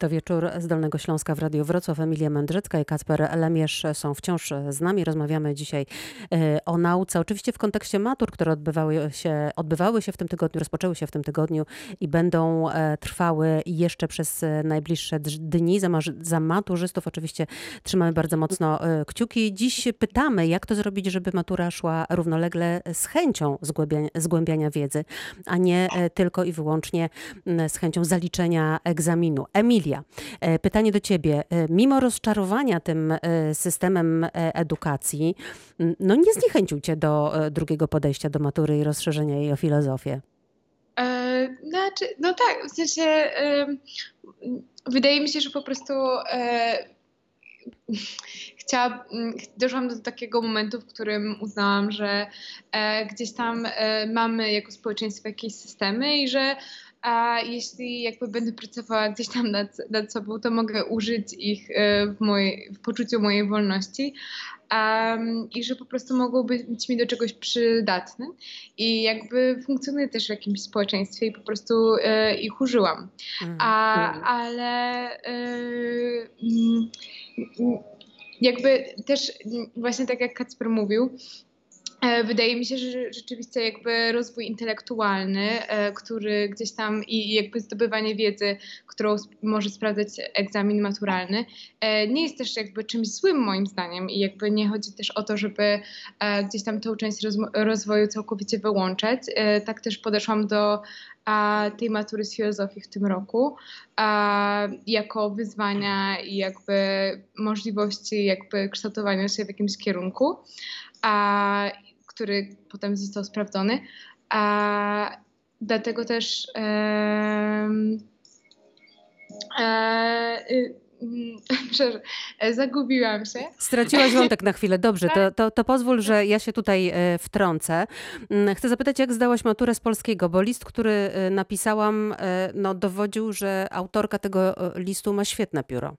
To wieczór z Dolnego Śląska w Radiu Wrocław. Emilia Mędrzecka i Kacper Lemierz są wciąż z nami. Rozmawiamy dzisiaj e, o nauce, oczywiście w kontekście matur, które odbywały się, odbywały się w tym tygodniu, rozpoczęły się w tym tygodniu i będą e, trwały jeszcze przez najbliższe dni. Za, za maturzystów oczywiście trzymamy bardzo mocno e, kciuki. Dziś pytamy, jak to zrobić, żeby matura szła równolegle z chęcią zgłębiania, zgłębiania wiedzy, a nie tylko i wyłącznie z chęcią zaliczenia egzaminu. Emilia, E, pytanie do ciebie. E, mimo rozczarowania tym e, systemem edukacji, no nie zniechęcił cię do drugiego podejścia do matury i rozszerzenia jej o filozofię? Znaczy, no tak, w sensie wydaje mi się, że po prostu chciała, doszłam do takiego momentu, w którym uznałam, że gdzieś tam mamy jako społeczeństwo jakieś systemy i że a jeśli jakby będę pracowała gdzieś tam nad, nad sobą, to mogę użyć ich e, w, mojej, w poczuciu mojej wolności um, i że po prostu mogą być mi do czegoś przydatne i jakby funkcjonuję też w jakimś społeczeństwie i po prostu e, ich użyłam. Mm. A, mm. ale e, mm, jakby też właśnie tak jak Kacper mówił, wydaje mi się, że rzeczywiście jakby rozwój intelektualny, e, który gdzieś tam i jakby zdobywanie wiedzy, którą może sprawdzać egzamin maturalny, e, nie jest też jakby czymś złym moim zdaniem i jakby nie chodzi też o to, żeby gdzieś tam tę część rozwoju całkowicie wyłączać. Tak też podeszłam do tej matury z filozofii w tym roku jako wyzwania i jakby możliwości jakby kształtowania się w jakimś kierunku. A który potem został sprawdzony. A dlatego też e, e, zagubiłam się. Straciłaś wątek na chwilę. Dobrze, to, to, to pozwól, że ja się tutaj e, wtrącę. Mm, chcę zapytać, jak zdałaś maturę z polskiego, bo list, który napisałam, no, dowodził, że autorka tego listu ma świetne pióro.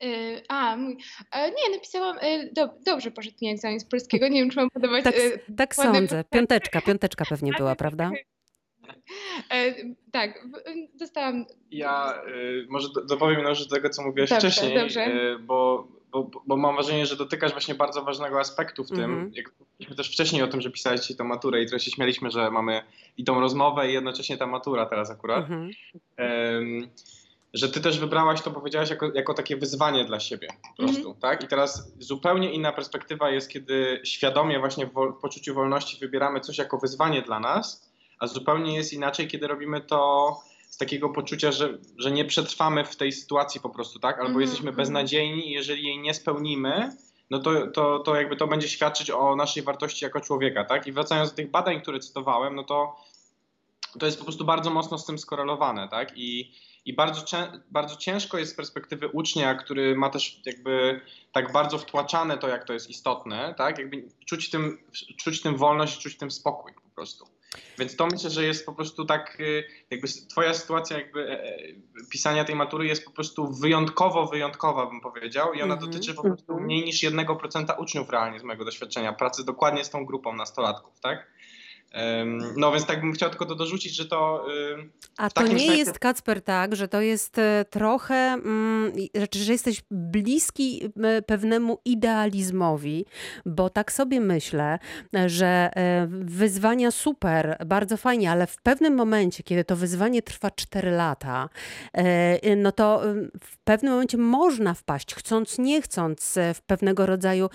Yy, a, mój. E, nie, napisałam. E, do, dobrze poszedł mi egzamin z polskiego. Nie wiem, czy mam podawać. Tak, e, tak sądzę. Piąteczka, piąteczka pewnie była, prawda? Tak, dostałam. Ja y, może dopowiem do tego, co mówiłaś dobrze, wcześniej, dobrze. Y, bo, bo, bo mam wrażenie, że dotykasz właśnie bardzo ważnego aspektu w tym. -hmm. Jak mówiliśmy też wcześniej o tym, że pisałeś dzisiaj tę maturę i trochę się śmialiśmy, że mamy i tą rozmowę i jednocześnie ta matura teraz akurat. -hmm że ty też wybrałaś to, powiedziałaś, jako, jako takie wyzwanie dla siebie po prostu, mm -hmm. tak? I teraz zupełnie inna perspektywa jest, kiedy świadomie właśnie w, w poczuciu wolności wybieramy coś jako wyzwanie dla nas, a zupełnie jest inaczej, kiedy robimy to z takiego poczucia, że, że nie przetrwamy w tej sytuacji po prostu, tak? Albo mm -hmm. jesteśmy mhm. beznadziejni i jeżeli jej nie spełnimy, no to, to, to jakby to będzie świadczyć o naszej wartości jako człowieka, tak? I wracając do tych badań, które cytowałem, no to to jest po prostu bardzo mocno z tym skorelowane, tak? I i bardzo, bardzo ciężko jest z perspektywy ucznia, który ma też jakby tak bardzo wtłaczane to, jak to jest istotne, tak? Jakby czuć tym, czuć tym wolność, czuć tym spokój po prostu. Więc to myślę, że jest po prostu tak, y, jakby twoja sytuacja jakby e, e, pisania tej matury jest po prostu wyjątkowo wyjątkowa, bym powiedział i ona mm -hmm. dotyczy po prostu mhm. mniej niż 1% uczniów realnie z mojego doświadczenia, pracy dokładnie z tą grupą nastolatków, tak? No więc tak bym chciał tylko to dorzucić, że to. A to nie sensie... jest Kacper tak, że to jest e, trochę, mm, że jesteś bliski pewnemu idealizmowi, bo tak sobie myślę, że e, wyzwania super, bardzo fajnie, ale w pewnym momencie, kiedy to wyzwanie trwa 4 lata, e, no to w pewnym momencie można wpaść, chcąc, nie chcąc, w pewnego rodzaju,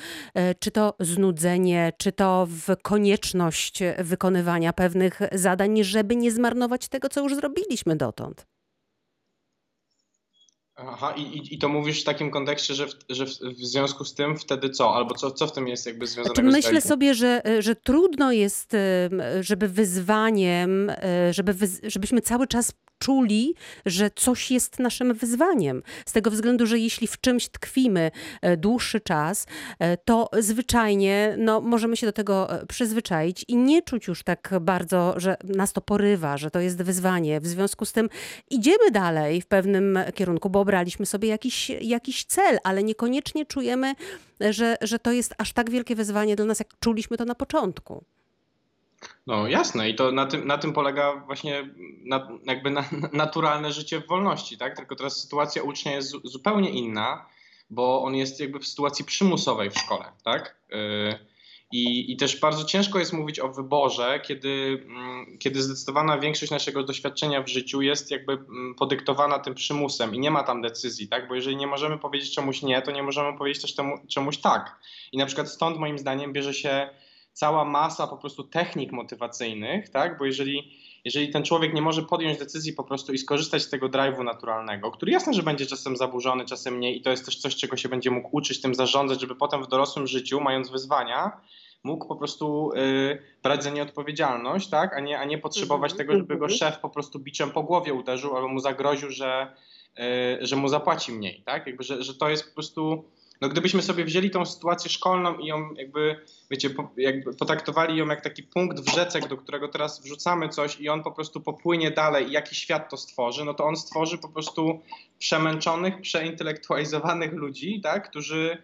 czy to znudzenie, czy to w konieczność wykonywania wykonywania pewnych zadań, żeby nie zmarnować tego, co już zrobiliśmy dotąd. Aha, i, i to mówisz w takim kontekście, że w, że w, w związku z tym wtedy co? Albo co, co w tym jest jakby związane znaczy, Myślę sobie, że, że trudno jest, żeby wyzwaniem, żeby, żebyśmy cały czas czuli, że coś jest naszym wyzwaniem. Z tego względu, że jeśli w czymś tkwimy e, dłuższy czas, e, to zwyczajnie no, możemy się do tego e, przyzwyczaić i nie czuć już tak bardzo, że nas to porywa, że to jest wyzwanie. W związku z tym idziemy dalej w pewnym kierunku, bo obraliśmy sobie jakiś, jakiś cel, ale niekoniecznie czujemy, że, że to jest aż tak wielkie wyzwanie dla nas, jak czuliśmy to na początku. No jasne i to na tym, na tym polega właśnie na, jakby na, naturalne życie w wolności, tak? Tylko teraz sytuacja ucznia jest zupełnie inna, bo on jest jakby w sytuacji przymusowej w szkole, tak? Yy, i, I też bardzo ciężko jest mówić o wyborze, kiedy, mm, kiedy zdecydowana większość naszego doświadczenia w życiu jest jakby mm, podyktowana tym przymusem i nie ma tam decyzji, tak? Bo jeżeli nie możemy powiedzieć czemuś nie, to nie możemy powiedzieć też temu, czemuś tak. I na przykład stąd moim zdaniem bierze się cała masa po prostu technik motywacyjnych, tak? Bo jeżeli, jeżeli ten człowiek nie może podjąć decyzji po prostu i skorzystać z tego drive'u naturalnego, który jasne, że będzie czasem zaburzony, czasem nie i to jest też coś, czego się będzie mógł uczyć, tym zarządzać, żeby potem w dorosłym życiu, mając wyzwania, mógł po prostu y, brać za nie odpowiedzialność, tak? a, nie, a nie potrzebować mm -hmm. tego, żeby go mhm. szef po prostu biczem po głowie uderzył albo mu zagroził, że, y, że mu zapłaci mniej. Tak? Jakby, że, że to jest po prostu no gdybyśmy sobie wzięli tą sytuację szkolną i ją jakby, wiecie, po, jakby potraktowali ją jak taki punkt w rzece, do którego teraz wrzucamy coś i on po prostu popłynie dalej i jaki świat to stworzy, no to on stworzy po prostu przemęczonych, przeintelektualizowanych ludzi, tak, którzy,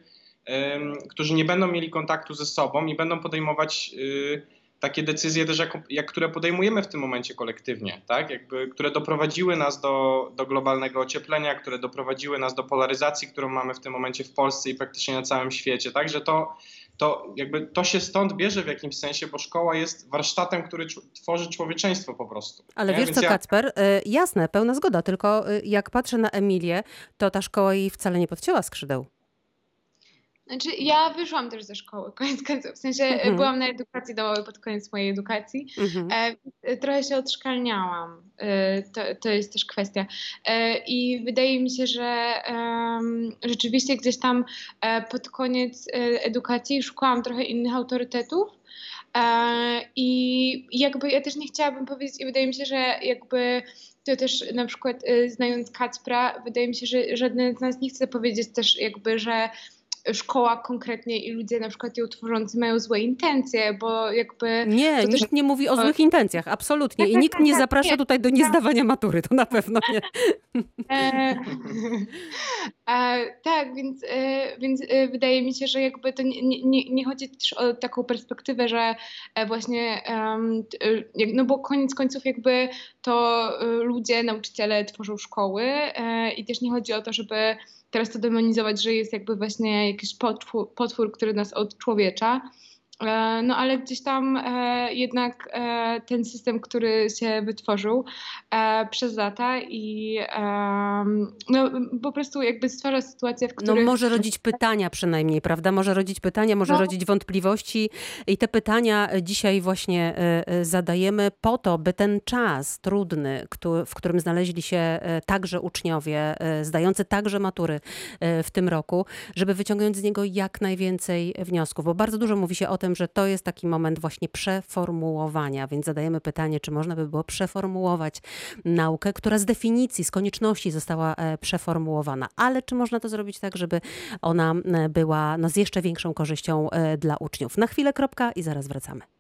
którzy nie będą mieli kontaktu ze sobą i będą podejmować y, takie decyzje też, jak, jak, które podejmujemy w tym momencie kolektywnie, tak? Jakby, które doprowadziły nas do, do globalnego ocieplenia, które doprowadziły nas do polaryzacji, którą mamy w tym momencie w Polsce i praktycznie na całym świecie. Także to, to, jakby to się stąd bierze w jakimś sensie, bo szkoła jest warsztatem, który tworzy człowieczeństwo po prostu. Ale nie? wiesz Więc co, ja... Kacper, y, jasne, pełna zgoda, tylko y, jak patrzę na Emilię, to ta szkoła jej wcale nie podcięła skrzydeł. Znaczy, ja wyszłam też ze szkoły, koniec końców. W sensie e, mhm. byłam na edukacji domowej pod koniec mojej edukacji. Mhm. E, trochę się odszkalniałam. E, to, to jest też kwestia. E, I wydaje mi się, że rzeczywiście gdzieś tam e, pod koniec e, edukacji szukałam trochę innych autorytetów. I jakby ja też nie chciałabym powiedzieć, i wydaje mi się, że jakby to też na przykład znając Kacpra, wydaje mi się, że żaden z nas nie chce powiedzieć też jakby, że szkoła konkretnie i ludzie na przykład ją tworzący mają złe intencje, bo jakby... Nie, nikt też... nie mówi o złych intencjach, absolutnie. I nikt nie zaprasza tutaj do niezdawania matury, to na pewno nie. E, e, tak, więc, e, więc e, wydaje mi się, że jakby to nie, nie, nie chodzi też o taką perspektywę, że właśnie, no bo koniec końców jakby to ludzie, nauczyciele tworzą szkoły i też nie chodzi o to, żeby teraz to demonizować, że jest jakby właśnie jakiś potwór, potwór który nas odczłowiecza. E, no ale gdzieś tam e, jednak e, ten system, który się wytworzył przez lata i no, po prostu jakby stwarza sytuację, w której... No może rodzić pytania przynajmniej, prawda? Może rodzić pytania, może no. rodzić wątpliwości i te pytania dzisiaj właśnie zadajemy po to, by ten czas trudny, w którym znaleźli się także uczniowie, zdający także matury w tym roku, żeby wyciągnąć z niego jak najwięcej wniosków, bo bardzo dużo mówi się o tym, tym, że to jest taki moment właśnie przeformułowania, więc zadajemy pytanie, czy można by było przeformułować naukę, która z definicji, z konieczności została e, przeformułowana, ale czy można to zrobić tak, żeby ona e, była no, z jeszcze większą korzyścią e, dla uczniów. Na chwilę kropka i zaraz wracamy.